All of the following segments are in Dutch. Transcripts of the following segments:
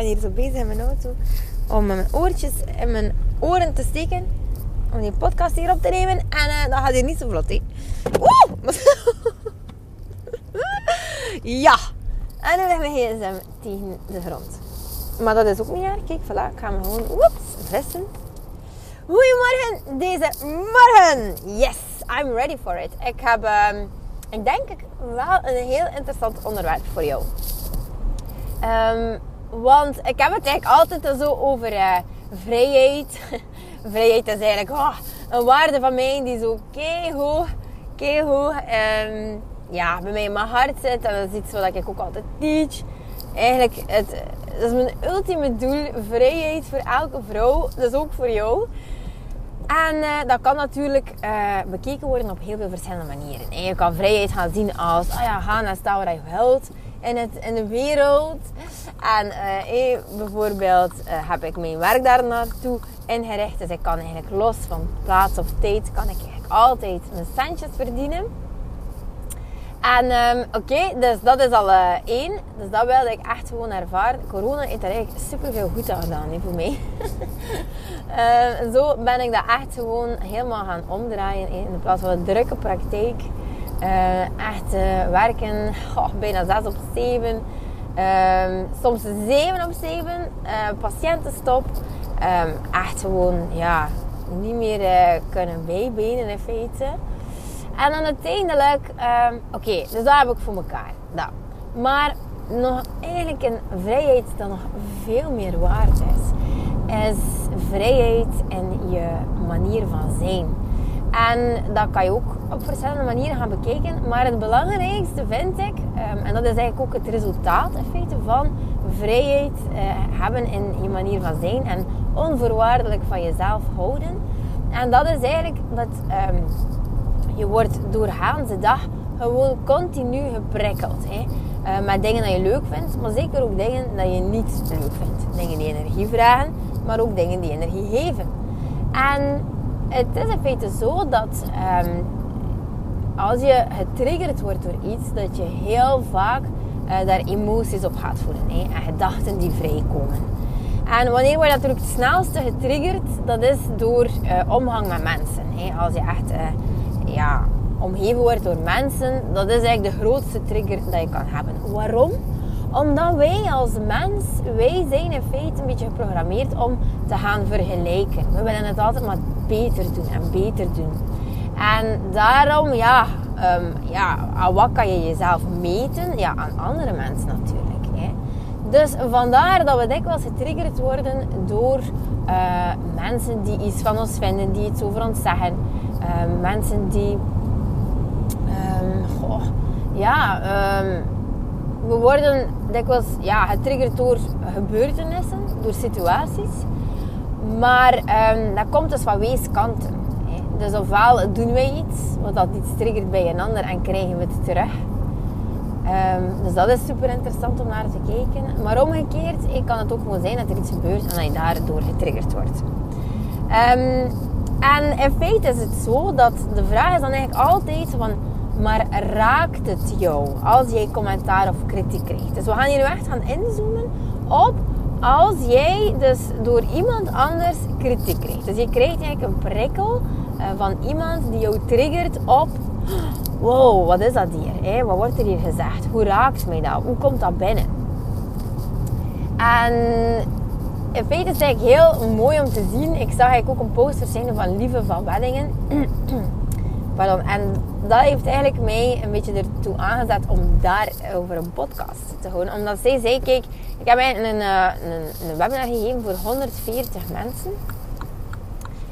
Ben hier zo bezig in mijn auto om mijn oortjes in mijn oren te steken. Om die podcast hier op te nemen. En eh, dat gaat hier niet zo vlot, hè. Oeh! ja. En nu ligt mijn gsm tegen de grond. Maar dat is ook niet erg. Kijk, voilà. Ik ga me gewoon woeps, vissen. Goedemorgen, deze morgen. Yes, I'm ready for it. Ik heb, ehm, ik denk ik, wel een heel interessant onderwerp voor jou. Ehm, want ik heb het eigenlijk altijd zo over eh, vrijheid. vrijheid is eigenlijk oh, een waarde van mij die zo keihoog, keihoog ehm, ja, bij mij in mijn hart zit. En dat is iets wat ik ook altijd teach. Eigenlijk, het, dat is mijn ultieme doel. Vrijheid voor elke vrouw. Dat is ook voor jou. En eh, dat kan natuurlijk uh, bekeken worden op heel veel verschillende manieren. En je kan vrijheid gaan zien als, oh ja, ga en sta waar je wilt in, het, in de wereld. En uh, bijvoorbeeld heb ik mijn werk daar naartoe ingericht. Dus ik kan eigenlijk los van plaats of tijd, kan ik eigenlijk altijd mijn centjes verdienen. En um, oké, dus dat is al één. Dus dat wilde ik echt gewoon ervaren. Corona heeft daar eigenlijk super veel goed aan gedaan voor mij. zo ben ik dat echt gewoon helemaal gaan omdraaien. In plaats van een drukke praktijk. Uh, echt werken oh, bijna 6 op 7. Ehm, soms 7 op 7. patiëntenstop. Um, echt gewoon, ja, niet meer kunnen bijbenen in feite. En dan uiteindelijk, um, oké, dus dat heb ik voor elkaar. Dat. Maar nog eigenlijk een vrijheid dat nog veel meer waard is, is vrijheid in je manier van zijn. En dat kan je ook op verschillende manieren gaan bekijken. Maar het belangrijkste vind ik, um, en dat is eigenlijk ook het resultaat van vrijheid uh, hebben in je manier van zijn en onvoorwaardelijk van jezelf houden. En dat is eigenlijk dat. Um, je wordt doorgaans de dag gewoon continu geprikkeld. Hè? Uh, met dingen dat je leuk vindt, maar zeker ook dingen dat je niet leuk vindt. Dingen die energie vragen, maar ook dingen die energie geven. En het is in feite zo dat um, als je getriggerd wordt door iets, dat je heel vaak uh, daar emoties op gaat voelen. Hè? En gedachten die vrijkomen. En wanneer word je natuurlijk het snelste getriggerd, dat is door uh, omgang met mensen. Hè? Als je echt ja, omgeven wordt door mensen, dat is eigenlijk de grootste trigger dat je kan hebben. Waarom? Omdat wij als mens, wij zijn in feite een beetje geprogrammeerd om te gaan vergelijken. We willen het altijd maar beter doen en beter doen. En daarom, ja, um, ja aan wat kan je jezelf meten? Ja, aan andere mensen natuurlijk. Hè. Dus vandaar dat we dikwijls getriggerd worden door uh, mensen die iets van ons vinden, die iets over ons zeggen Um, mensen die, um, goh, ja, um, we worden dikwijls ja, getriggerd door gebeurtenissen, door situaties. Maar dat komt dus van weeskanten. Hè. Dus ofwel doen wij iets, wat dat iets triggert bij een ander en krijgen we het terug. dus dat is super interessant om naar te kijken. Maar omgekeerd kan het ook gewoon zijn dat er iets gebeurt en dat je daardoor getriggerd wordt. En in feite is het zo dat de vraag is dan eigenlijk altijd van... Maar raakt het jou als jij commentaar of kritiek krijgt? Dus we gaan hier nu echt gaan inzoomen op als jij dus door iemand anders kritiek krijgt. Dus je krijgt eigenlijk een prikkel uh, van iemand die jou triggert op... Wow, wat is dat hier? Wat wordt er hier gezegd? Hoe raakt mij dat? Hoe komt dat binnen? En in feite is het eigenlijk heel mooi om te zien. Ik zag eigenlijk ook een post verschijnen van Lieve van Weddingen. Pardon. En dat heeft eigenlijk mij een beetje ertoe aangezet om daar over een podcast te houden. Omdat zij zei, kijk, ik heb mij een, eh, een, een webinar gegeven voor 140 mensen.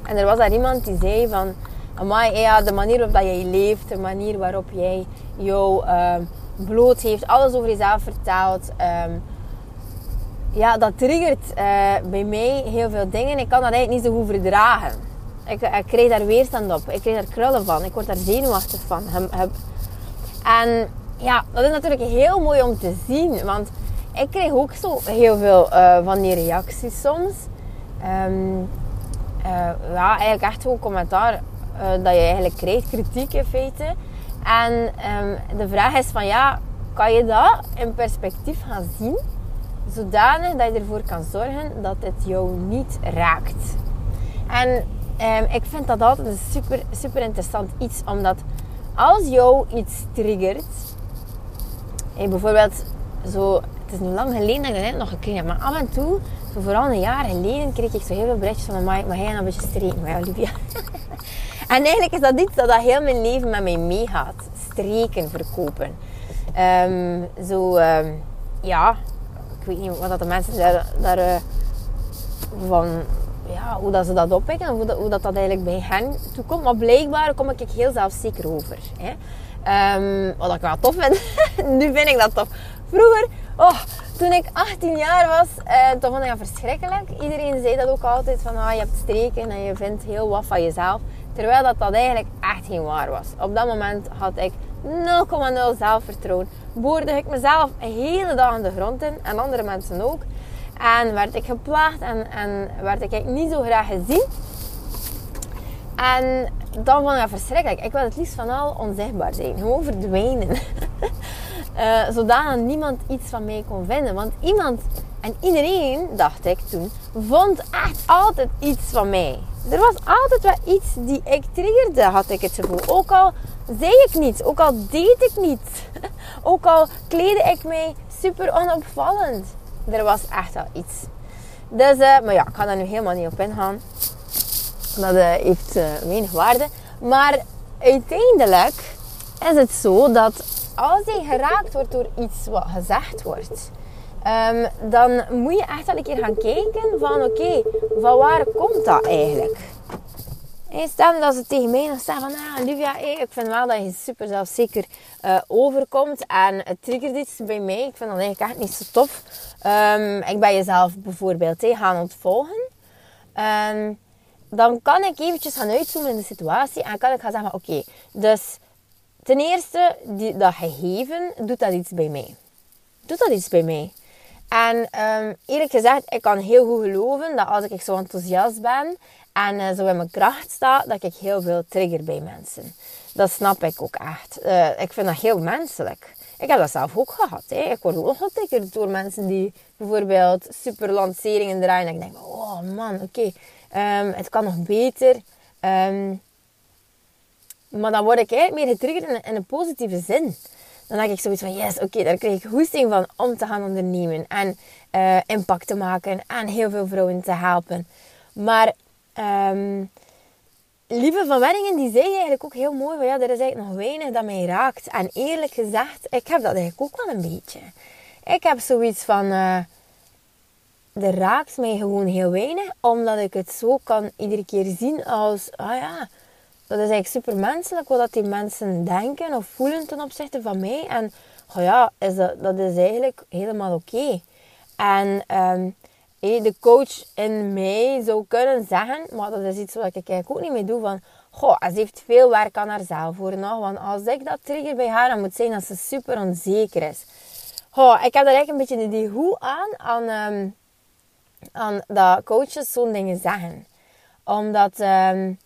En er was daar iemand die zei van... Amai, ja, de manier waarop dat jij leeft, de manier waarop jij jou uh, bloot heeft, alles over jezelf vertelt... Um, ja, dat triggert uh, bij mij heel veel dingen. Ik kan dat eigenlijk niet zo goed verdragen. Ik, ik kreeg daar weerstand op. Ik kreeg daar krullen van. Ik word daar zenuwachtig van. En ja, dat is natuurlijk heel mooi om te zien. Want ik kreeg ook zo heel veel uh, van die reacties soms. Um, uh, ja, eigenlijk echt gewoon commentaar dat je eigenlijk krijgt. Kritiek in feite. En um, de vraag is van ja, kan je dat in perspectief gaan zien? Zodanig dat je ervoor kan zorgen dat het jou niet raakt. En um, ik vind dat altijd een super, super interessant iets. Omdat als jou iets triggert... Bijvoorbeeld zo... Het is nu lang geleden dat ik dat net nog gekregen heb. Maar af en toe, vooral een jaar geleden, kreeg ik zo heel veel berichtjes van... Mag jij een beetje streken met Olivia? en eigenlijk is dat iets dat, dat heel mijn leven met mij meegaat. Streken verkopen. Um, zo... Um, ja, ik weet niet wat dat de mensen daar, uh, van ja, hoe dat ze dat oppikken en hoe dat, dat, eigenlijk bij hen toekomt. Maar blijkbaar kom ik heel zelfzeker over. Hè. Um, wat ik wel tof vind. nu vind ik dat tof. Vroeger, oh, toen ik 18 jaar was, eh, toen vond ik dat verschrikkelijk. Iedereen zei dat ook altijd, van ah, je hebt streken en je vindt heel wat van jezelf. Terwijl dat, dat eigenlijk echt geen waar was. Op dat moment had ik 0,0 zelfvertrouwen. Boorde ik mezelf een hele dag aan de grond in. En andere mensen ook. En werd ik geplaagd en, en werd ik niet zo graag gezien. En dan vond ik verschrikkelijk. Ik wil het liefst van al onzichtbaar zijn. Gewoon verdwijnen. uh, zodat niemand iets van mij kon vinden. Want iemand en iedereen, dacht ik toen, vond echt altijd iets van mij. Er was altijd wel iets die ik triggerde, had ik het gevoel. Ook al zei ik niets, ook al deed ik niets. Ook al kleedde ik mij super onopvallend er was echt wel iets. Dus, uh, maar ja, ik ga daar nu helemaal niet op ingaan. Dat uh, heeft uh, weinig waarde. Maar uiteindelijk is het zo dat als je geraakt wordt door iets wat gezegd wordt, um, dan moet je echt wel een keer gaan kijken van oké, van waar komt dat eigenlijk? Hey, stel dat ze tegen mij nog zeggen van, ah, Olivia, hey, ik vind wel dat je super zelfzeker uh, overkomt en het triggert iets bij mij. Ik vind dat eigenlijk echt niet zo tof. Um, ik ben jezelf bijvoorbeeld gaan ontvolgen. Um, dan kan ik eventjes gaan uitzoomen in de situatie en kan ik gaan zeggen, oké, dus ten eerste, die, dat gegeven, doet dat iets bij mij. Doet dat iets bij mij? En um, eerlijk gezegd, ik kan heel goed geloven dat als ik zo enthousiast ben en uh, zo in mijn kracht sta, dat ik heel veel trigger bij mensen. Dat snap ik ook echt. Uh, ik vind dat heel menselijk. Ik heb dat zelf ook gehad. Hè. Ik word ook getriggerd door mensen die bijvoorbeeld super lanceringen draaien. En ik denk, oh man, oké, um, het kan nog beter. Um, maar dan word ik eigenlijk meer getriggerd in, een positieve zin. Dan denk ik zoiets van, yes, oké, daar krijg ik hoesting van om te gaan ondernemen. En uh, impact te maken. En heel veel vrouwen te helpen. Maar um, Lieve van die zei eigenlijk ook heel mooi van ja, er is eigenlijk nog weinig dat mij raakt. En eerlijk gezegd, ik heb dat eigenlijk ook wel een beetje. Ik heb zoiets van, uh, er raakt mij gewoon heel weinig, omdat ik het zo kan iedere keer zien als, ah ja, dat is eigenlijk super menselijk wat die mensen denken of voelen ten opzichte van mij. En oh ja, is dat, dat is eigenlijk helemaal oké. En um, de coach in mij zou kunnen zeggen, maar dat is iets wat ik eigenlijk ook niet mee doe, van goh, ze heeft veel werk aan haarzelf voor nog. Want als ik dat trigger bij haar, dan moet zijn dat ze super onzeker is. Goh, ik heb daar eigenlijk een beetje die hoe aan, aan, um, aan dat coaches zo'n dingen zeggen. Omdat, um,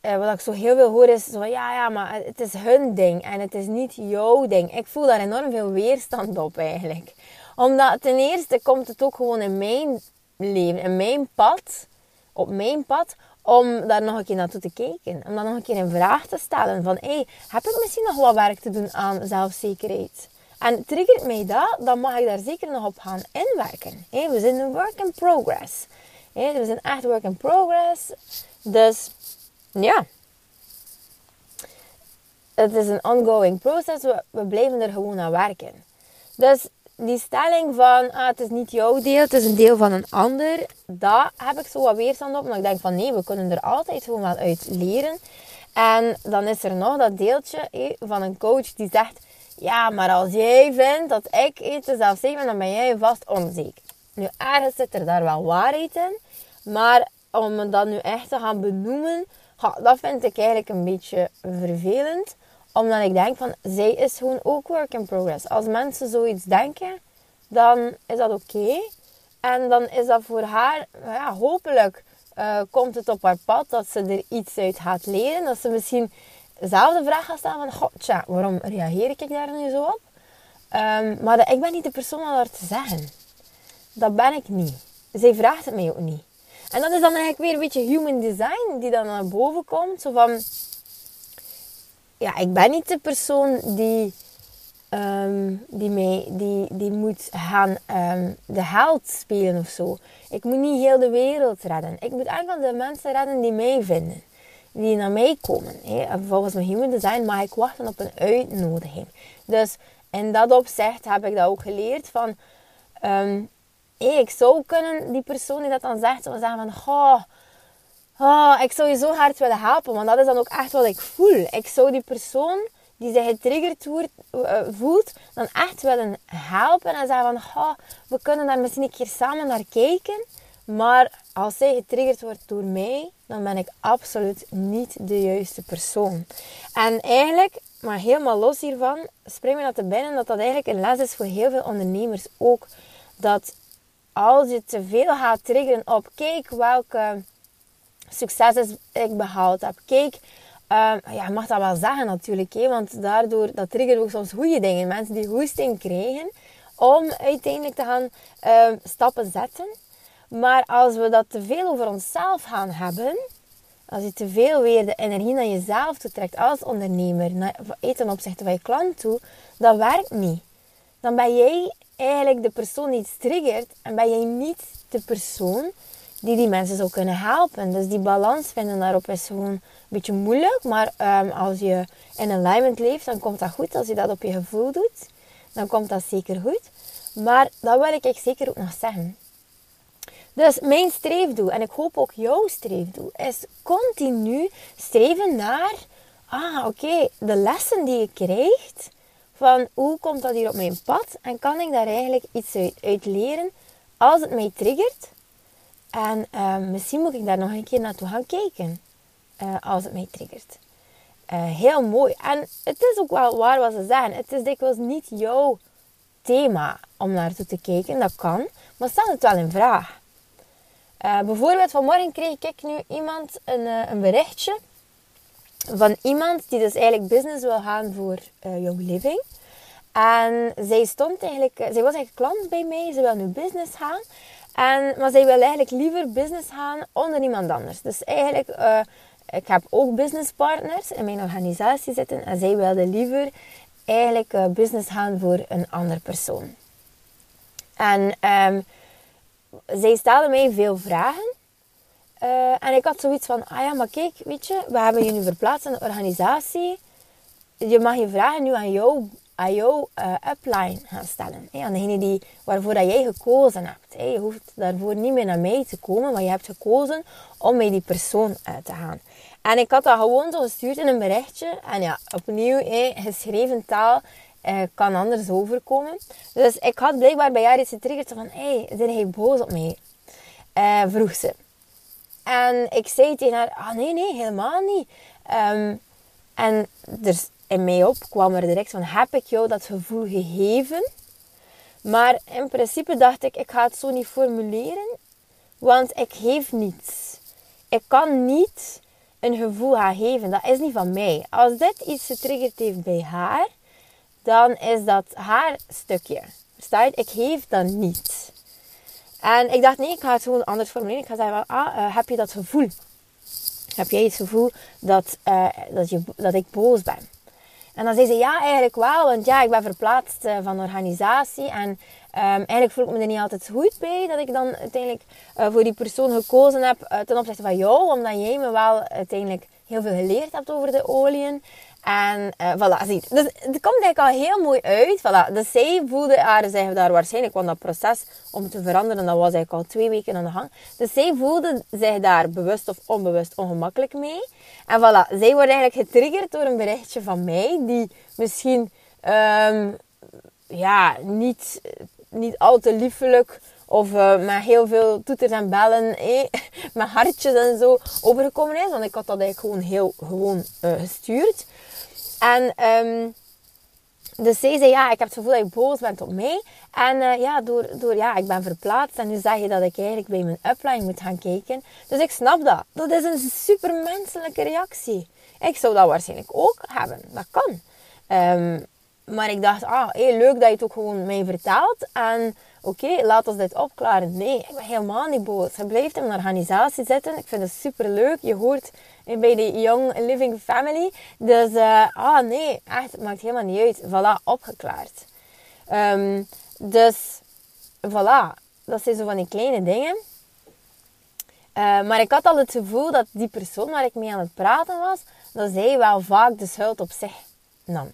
wat ik zo heel veel hoor is zo, ja, ja, maar het is hun ding en het is niet jouw ding. Ik voel daar enorm veel weerstand op eigenlijk omdat ten eerste komt het ook gewoon in mijn leven, in mijn pad, op mijn pad, om daar nog een keer naartoe te kijken. Om dat nog een keer in vraag te stellen. Van, hé, hey, heb ik misschien nog wat werk te doen aan zelfzekerheid? En triggert mij dat, dan mag ik daar zeker nog op gaan inwerken. Hey, we zijn een work in progress. Hey, we zijn echt work in progress. Dus, ja. Het is een ongoing process. We, we blijven er gewoon aan werken. Dus die stelling van ah, het is niet jouw deel, het is een deel van een ander, daar heb ik zo wat weerstand op. Maar ik denk van nee, we kunnen er altijd gewoon wel uit leren. En dan is er nog dat deeltje van een coach die zegt: Ja, maar als jij vindt dat ik iets zelfzeker ben, dan ben jij vast onzeker. Nu, ergens zit er daar wel waarheid in. Maar om dat nu echt te gaan benoemen, dat vind ik eigenlijk een beetje vervelend. Omdat ik denk van, zij is gewoon ook work in progress. Als mensen zoiets denken, dan is dat oké. En dan is dat voor haar, ja, hopelijk uh, komt het op haar pad dat ze er iets uit gaat leren. Dat ze misschien dezelfde vraag gaat stellen van, tja, waarom reageer ik daar nu zo op? Um, maar ik ben niet de persoon om dat te zeggen. Dat ben ik niet. Zij vraagt het mij ook niet. En dat is dan eigenlijk weer een beetje human design die dan naar boven komt. Zo van, ja, ik ben niet de persoon die, um, die, mee, die, die moet gaan um, de held spelen of zo. Ik moet niet heel de wereld redden. Ik moet enkel de mensen redden die mij vinden. Die naar mij komen. Hè. Volgens mijn human design mag ik wachten op een uitnodiging. Dus in dat opzicht heb ik dat ook geleerd van... Um, ik zou kunnen, die persoon die dat dan zegt, zou zeggen van... Oh, oh, ik zou je zo hard willen helpen. Want dat is dan ook echt wat ik voel. Ik zou die persoon die zich getriggerd uh, voelt, dan echt willen helpen. En zeggen van, oh, we kunnen daar misschien een keer samen naar kijken. Maar als zij getriggerd wordt door mij, dan ben ik absoluut niet de juiste persoon. En eigenlijk, maar helemaal los hiervan, spring me naar te binnen dat dat eigenlijk een les is voor heel veel ondernemers ook. Dat als je te veel gaat triggeren op, kijk welke successen ik behaald heb. Kijk, uh, ja, je mag dat wel zeggen natuurlijk, hè, want daardoor dat triggert ook soms goede dingen. Mensen die hoesting krijgen om uiteindelijk te gaan uh, stappen zetten. Maar als we dat te veel over onszelf gaan hebben, als je te veel weer de energie naar jezelf toe trekt als ondernemer, naar, ten opzichte van je klant toe, dat werkt niet. Dan ben jij eigenlijk de persoon die het triggert en ben jij niet de persoon die die mensen zou kunnen helpen. Dus die balans vinden daarop is gewoon een beetje moeilijk. Maar um, als je in alignment leeft, dan komt dat goed. Als je dat op je gevoel doet, dan komt dat zeker goed. Maar dat wil ik zeker ook nog zeggen. Dus mijn streefdoel, en ik hoop ook jouw streefdoel, is continu streven naar, ah oké, de lessen die je krijgt, van hoe komt dat hier op mijn pad en kan ik daar eigenlijk iets uit, leren als het mij triggert. En uh, misschien moet ik daar nog een keer naartoe gaan kijken uh, als het mij triggert. Uh, heel mooi. En het is ook wel waar wat ze zeggen. Het is dikwijls niet jouw thema om naartoe te kijken. Dat kan. Maar stel het wel in vraag. Uh, bijvoorbeeld vanmorgen kreeg ik nu iemand een, een berichtje van iemand die dus eigenlijk business wil gaan voor Young Living. En zij stond eigenlijk, zij was eigenlijk klant bij mij. Ze wil nu business gaan. En, maar zij wil eigenlijk liever business gaan onder iemand anders. Dus eigenlijk, ik heb ook businesspartners in mijn organisatie zitten. En zij wilde liever eigenlijk business gaan voor een andere persoon. En um, zij stelde mij veel vragen. Uh, en ik had zoiets van, ah ja, maar kijk, weet je, we hebben je nu verplaatst in de organisatie. Je mag je vragen nu aan jouw, aan jouw uh, upline gaan stellen. Hè, aan degene die, waarvoor dat jij gekozen hebt. Hè. Je hoeft daarvoor niet meer naar mij te komen, maar je hebt gekozen om met die persoon uit te gaan. En ik had dat gewoon zo gestuurd in een berichtje. En ja, opnieuw, hè, geschreven taal uh, kan anders overkomen. Dus ik had blijkbaar bij haar iets getriggerd van... Hé, hey, zijn jij boos op mij? Vroeg ze. En ik zei tegen haar... Ah, nee, nee, helemaal niet. Um, en er, in mij op kwam er direct van... Heb ik jou dat gevoel gegeven? Maar in principe dacht ik... Ik ga het zo niet formuleren. Want ik geef niets. Ik kan niet een gevoel gaan geven. Dat is niet van mij. Als dit iets getriggerd heeft bij haar dan is dat haar stukje. Je? Ik geef dan niet. En ik dacht, nee, ik ga het gewoon anders formuleren. Ik ga zeggen, ah, uh, heb je dat gevoel? Heb jij het gevoel dat, uh, dat, je, dat ik boos ben? En dan zei ze, ja, eigenlijk wel. Want ja, ik ben verplaatst uh, van organisatie. En um, eigenlijk voel ik me er niet altijd goed bij. Dat ik dan uiteindelijk voor die persoon gekozen heb ten opzichte van jou. Omdat jij me wel uiteindelijk heel veel geleerd hebt over de oliën. En uh, voilà, zie Dus het komt eigenlijk al heel mooi uit. Voilà. Dus zij voelde haar zich daar waarschijnlijk, want dat proces om te veranderen, dat was eigenlijk al twee weken aan de gang. Dus zij voelde zich daar bewust of onbewust ongemakkelijk mee. En voilà, zij wordt eigenlijk getriggerd door een berichtje van mij, die misschien um, ja, niet, niet al te liefelijk of uh, met heel veel toeters en bellen, eh, met hartjes en zo overgekomen is. Want ik had dat eigenlijk gewoon heel gewoon uh, gestuurd. En um, dus zij zei, ja, ik heb het gevoel dat je boos bent op mij. En uh, ja, door, door, ja, ik ben verplaatst. En nu zeg je dat ik eigenlijk bij mijn upline moet gaan kijken. Dus ik snap dat. Dat is een supermenselijke reactie. Ik zou dat waarschijnlijk ook hebben. Dat kan. Um, maar ik dacht, ah, hey, leuk dat je het ook gewoon mij vertelt. En oké, laat ons dit opklaren. Nee, ik ben helemaal niet boos. Hij blijft in een organisatie zitten. Ik vind het super leuk. Je hoort bij de Young Living Family. Dus, uh, ah nee, echt, het maakt helemaal niet uit. Voilà, opgeklaard. Um, dus, voilà. Dat zijn zo van die kleine dingen. Uh, maar ik had al het gevoel dat die persoon waar ik mee aan het praten was, dat zij wel vaak de schuld op zich nam.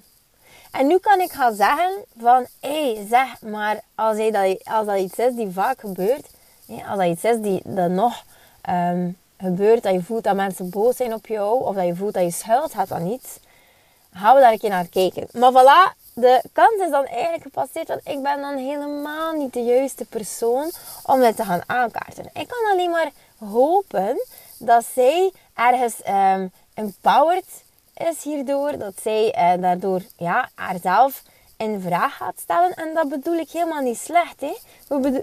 En nu kan ik gaan zeggen van, hé, hey, zeg, maar als, hij dat, als dat iets is die vaak gebeurt, als dat iets is die dat nog um, gebeurt, dat je voelt dat mensen boos zijn op jou, of dat je voelt dat je schuilt gaat aan iets, gaan we daar een keer naar kijken. Maar voilà, de kans is dan eigenlijk gepasseerd, want ik ben dan helemaal niet de juiste persoon om dit te gaan aankaarten. Ik kan alleen maar hopen dat zij ergens um, empowered is hierdoor. Dat zij uh, daardoor ja, haarzelf in vraag gaat stellen. En dat bedoel ik helemaal niet slecht. Hè?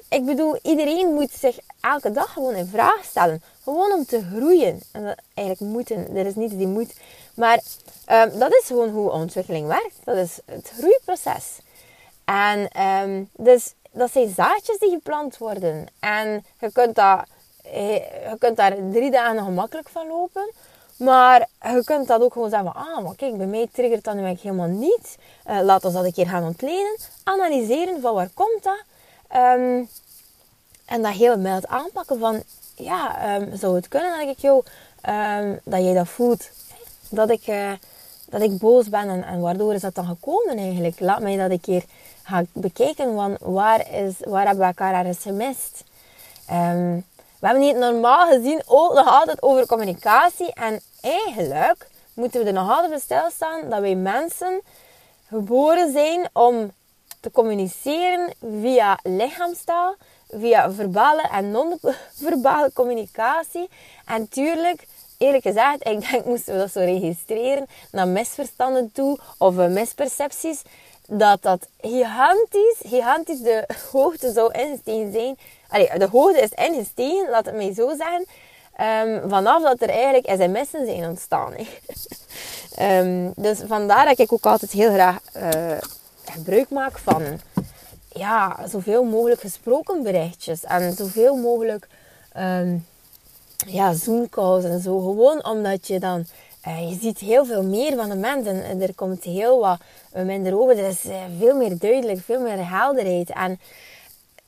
Ik bedoel, iedereen moet zich elke dag gewoon in vraag stellen. Gewoon om te groeien. En dat eigenlijk moeten. Er is niets die moet. Maar um, dat is gewoon hoe ontwikkeling werkt. Dat is het groeiproces. En um, dus dat zijn zaadjes die geplant worden. En je kunt, dat, eh, je kunt daar drie dagen gemakkelijk van lopen. Maar je kunt dat ook gewoon zeggen ah, maar kijk, bij mij triggert dat nu eigenlijk helemaal niet. Uh, laat ons dat een keer gaan ontleden. Analyseren van waar komt dat. Um, en dat heel mild aanpakken van, ja, um, zou het kunnen dat ik jou, um, dat jij dat voelt. Dat ik, uh, dat ik boos ben en, en, waardoor is dat dan gekomen eigenlijk. Laat mij dat een keer gaan bekijken van waar, is, waar hebben we elkaar ergens gemist. Um, we hebben hier normaal gezien ook nog altijd over communicatie. En eigenlijk moeten we er nog altijd bij stilstaan dat wij mensen geboren zijn om te communiceren via lichaamstaal, via verbale en non-verbale communicatie. En tuurlijk, eerlijk gezegd, ik denk moesten we dat zo registreren naar misverstanden toe of mispercepties, dat dat gigantisch, gigantisch de hoogte zou insteen zijn de hoogte is ingestegen, laat het mij zo zeggen. Um, vanaf dat er eigenlijk sms'en zijn ontstaan. um, dus vandaar dat ik ook altijd heel graag uh, gebruik maak van ja, zoveel mogelijk gesproken berichtjes. En zoveel mogelijk um, ja, Zoom-calls en zo. Gewoon omdat je dan... Uh, je ziet heel veel meer van de mensen. En er komt heel wat minder over. Er is uh, veel meer duidelijk, veel meer helderheid. En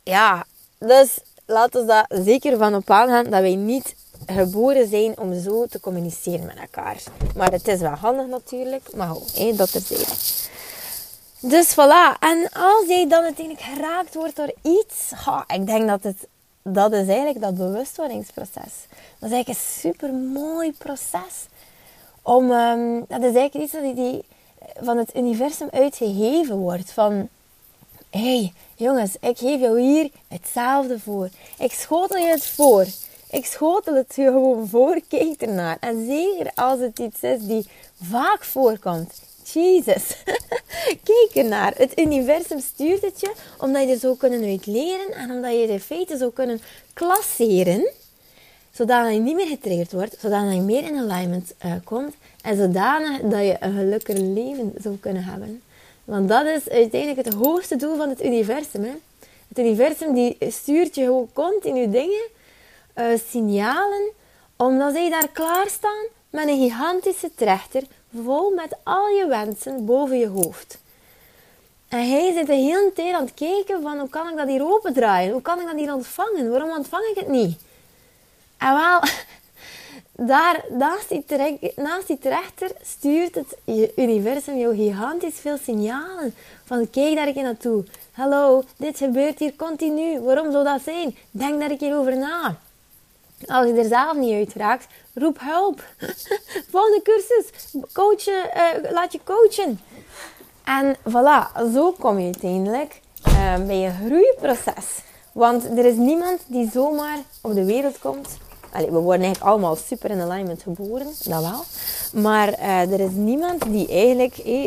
ja, dus laten we daar zeker van op aangaan dat wij niet geboren zijn om zo te communiceren met elkaar. Maar het is wel handig natuurlijk, maar goed, dat terzijde. Dus voilà. En als jij dan uiteindelijk geraakt wordt door iets, ha, ik denk dat het, dat is eigenlijk dat bewustwordingsproces. Dat is eigenlijk een super mooi proces. Om, um, dat is eigenlijk iets dat die, van het universum uitgegeven wordt. Van, hé, hey, Jongens, ik geef jou hier hetzelfde voor. Ik schotel je het voor. Ik schotel het je gewoon voor. Kijk ernaar. En zeker als het iets is die vaak voorkomt. Jezus. Kijk ernaar. Het universum stuurt het je omdat je er zou kunnen uit leren en omdat je de feiten zou kunnen klasseren. Zodat je niet meer getriggerd wordt, zodat je meer in alignment uh, komt en zodanig dat je een gelukkiger leven zou kunnen hebben. Want dat is uiteindelijk het hoogste doel van het universum. Hè? Het universum die stuurt je continu dingen, uh, signalen, omdat zij daar klaarstaan met een gigantische trechter vol met al je wensen boven je hoofd. En hij zit de hele tijd aan het kijken van hoe kan ik dat hier opendraaien? Hoe kan ik dat hier ontvangen? Waarom ontvang ik het niet? En wel, daar, naast die, naast die trechter stuurt het universum jou gigantisch veel signalen. Van kijk daar een naartoe. Hallo, dit gebeurt hier continu. Waarom zou dat zijn? Denk daar een keer over na. Als je er zelf niet uit raakt, roep hulp. Volgende cursus. Coachen, uh, laat je coachen. En voilà, zo kom je uiteindelijk uh, bij je groeiproces. Want er is niemand die zomaar op de wereld komt. Allee, we worden eigenlijk allemaal super in alignment geboren, dat wel. Maar uh, er is niemand die eigenlijk eh,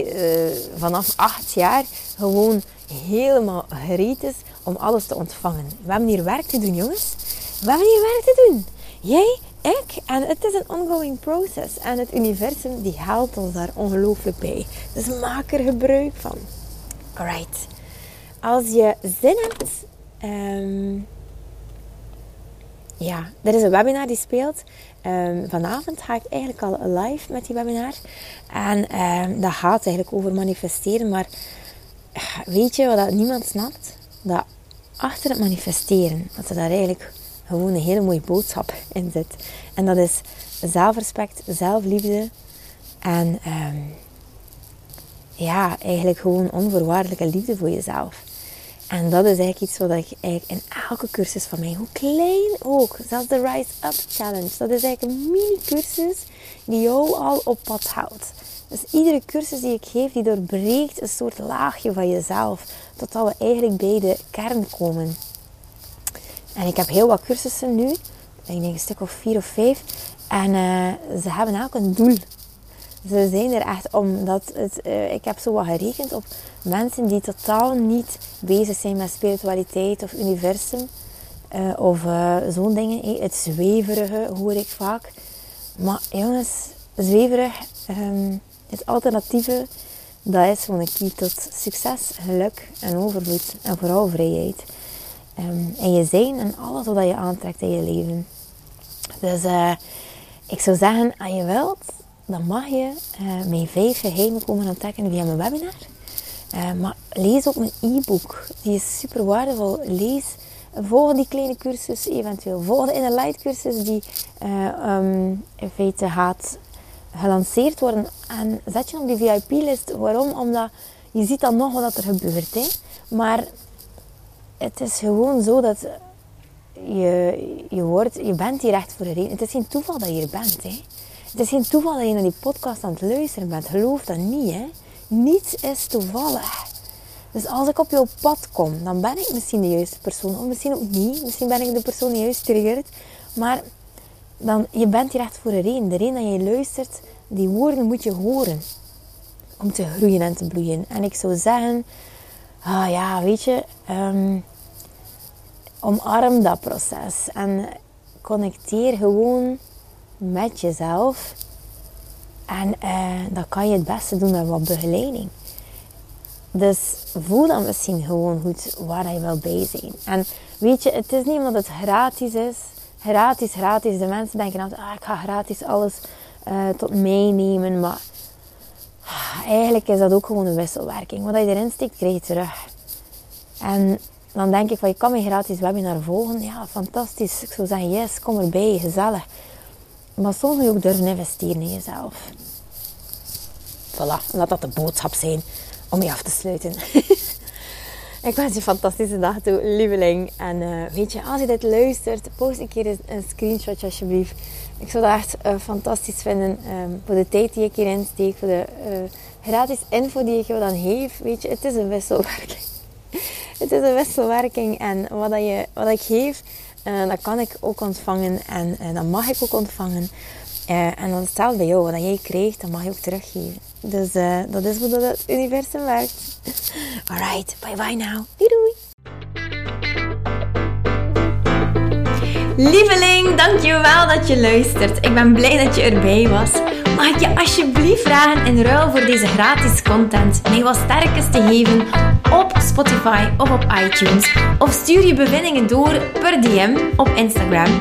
vanaf acht jaar gewoon helemaal gereed is om alles te ontvangen. We hebben hier werk te doen, jongens. We hebben hier werk te doen. Jij, ik. En het is een ongoing process. En het universum die helpt ons daar ongelooflijk bij. Dus maak er gebruik van. Alright. Als je zin hebt... Um, ja, er is een webinar die speelt. Um, vanavond ga ik eigenlijk al live met die webinar. En um, dat gaat eigenlijk over manifesteren. Maar weet je wat dat niemand snapt? Dat achter het manifesteren, dat er daar eigenlijk gewoon een hele mooie boodschap in zit. En dat is zelfrespect, zelfliefde en um, ja, eigenlijk gewoon onvoorwaardelijke liefde voor jezelf. En dat is eigenlijk iets wat ik eigenlijk in elke cursus van mij, hoe klein ook, zelfs de Rise Up Challenge, dat is eigenlijk een mini-cursus die jou al op pad houdt. Dus iedere cursus die ik geef, die doorbreekt een soort laagje van jezelf, totdat we eigenlijk bij de kern komen. En ik heb heel wat cursussen nu, ik denk een stuk of vier of vijf, en uh, ze hebben ook een doel. Ze zijn er echt omdat het, uh, ik heb zo wat gerekend op mensen die totaal niet bezig zijn met spiritualiteit of universum. Uh, of zo'n dingen. Het zweverige hoor ik vaak. Maar jongens, zweverig, um, het alternatieve, dat is gewoon een key tot succes, geluk en overvloed. En vooral vrijheid. Um, en je zijn en alles wat je aantrekt in je leven. Dus uh, ik zou zeggen, als je wilt, dan mag je uh, mijn vijf geheimen komen ontdekken via mijn webinar. Uh, maar lees ook mijn e-book. Die is super waardevol. Lees, volg die kleine cursus eventueel. Volg de Inner Light cursus die um, in feite gaat gelanceerd worden. En zet je op die VIP-list. Waarom? Omdat je ziet dan nog wat er gebeurt. Hè? Maar het is gewoon zo dat je, je, wordt, je bent hier echt voor een. Het is geen toeval dat je hier bent. Hè? Het is geen toeval dat je naar die podcast aan het luisteren bent. Geloof dat niet. Hè? Niets is toevallig. Dus als ik op jouw pad kom, dan ben ik misschien de juiste persoon. Of misschien ook niet. Misschien ben ik de persoon die juist triggert. Maar dan, je bent hier echt voor een. De reden dat je luistert, die woorden moet je horen. Om te groeien en te bloeien. En ik zou zeggen, ah ja, weet je, um, omarm dat proces. En connecteer gewoon met jezelf. En uh, dat kan je het beste doen met wat begeleiding. Dus voel dan misschien gewoon goed waar je wil bij zijn. En weet je, het is niet omdat het gratis is. Gratis, gratis. De mensen denken altijd, ah, ik ga gratis alles uh, tot meenemen. Maar eigenlijk is dat ook gewoon een wisselwerking. Wat je erin steekt, krijg je terug. En dan denk ik van, je kan me gratis webinar volgen. Ja, fantastisch. Ik zou zeggen, yes, kom erbij, gezellig. Maar soms moet je ook durven investeren in jezelf. Voilà, laat dat de boodschap zijn om je af te sluiten. ik wens je een fantastische dag toe, lieveling. En uh, weet je, als je dit luistert, post een keer een, screenshot alsjeblieft. Ik zou dat echt uh, fantastisch vinden. Um, voor de tijd die ik hierin steek, voor de uh, gratis info die ik jou dan geef. Weet je, het is een wisselwerking. het is een wisselwerking. En wat, dat je, wat ik geef, dat kan ik ook ontvangen. En dat mag ik ook ontvangen. En dan stel bij jou, wat jij krijgt, dat mag je ook teruggeven. Dus uh, dat is hoe dat het universum werkt. Alright, bye bye now. Doei doei. Lieveling, dankjewel dat je luistert. Ik ben blij dat je erbij was. Mag ik je alsjeblieft vragen in ruil voor deze gratis content mij wat sterkes te geven op Spotify of op iTunes? Of stuur je bevindingen door per DM op Instagram.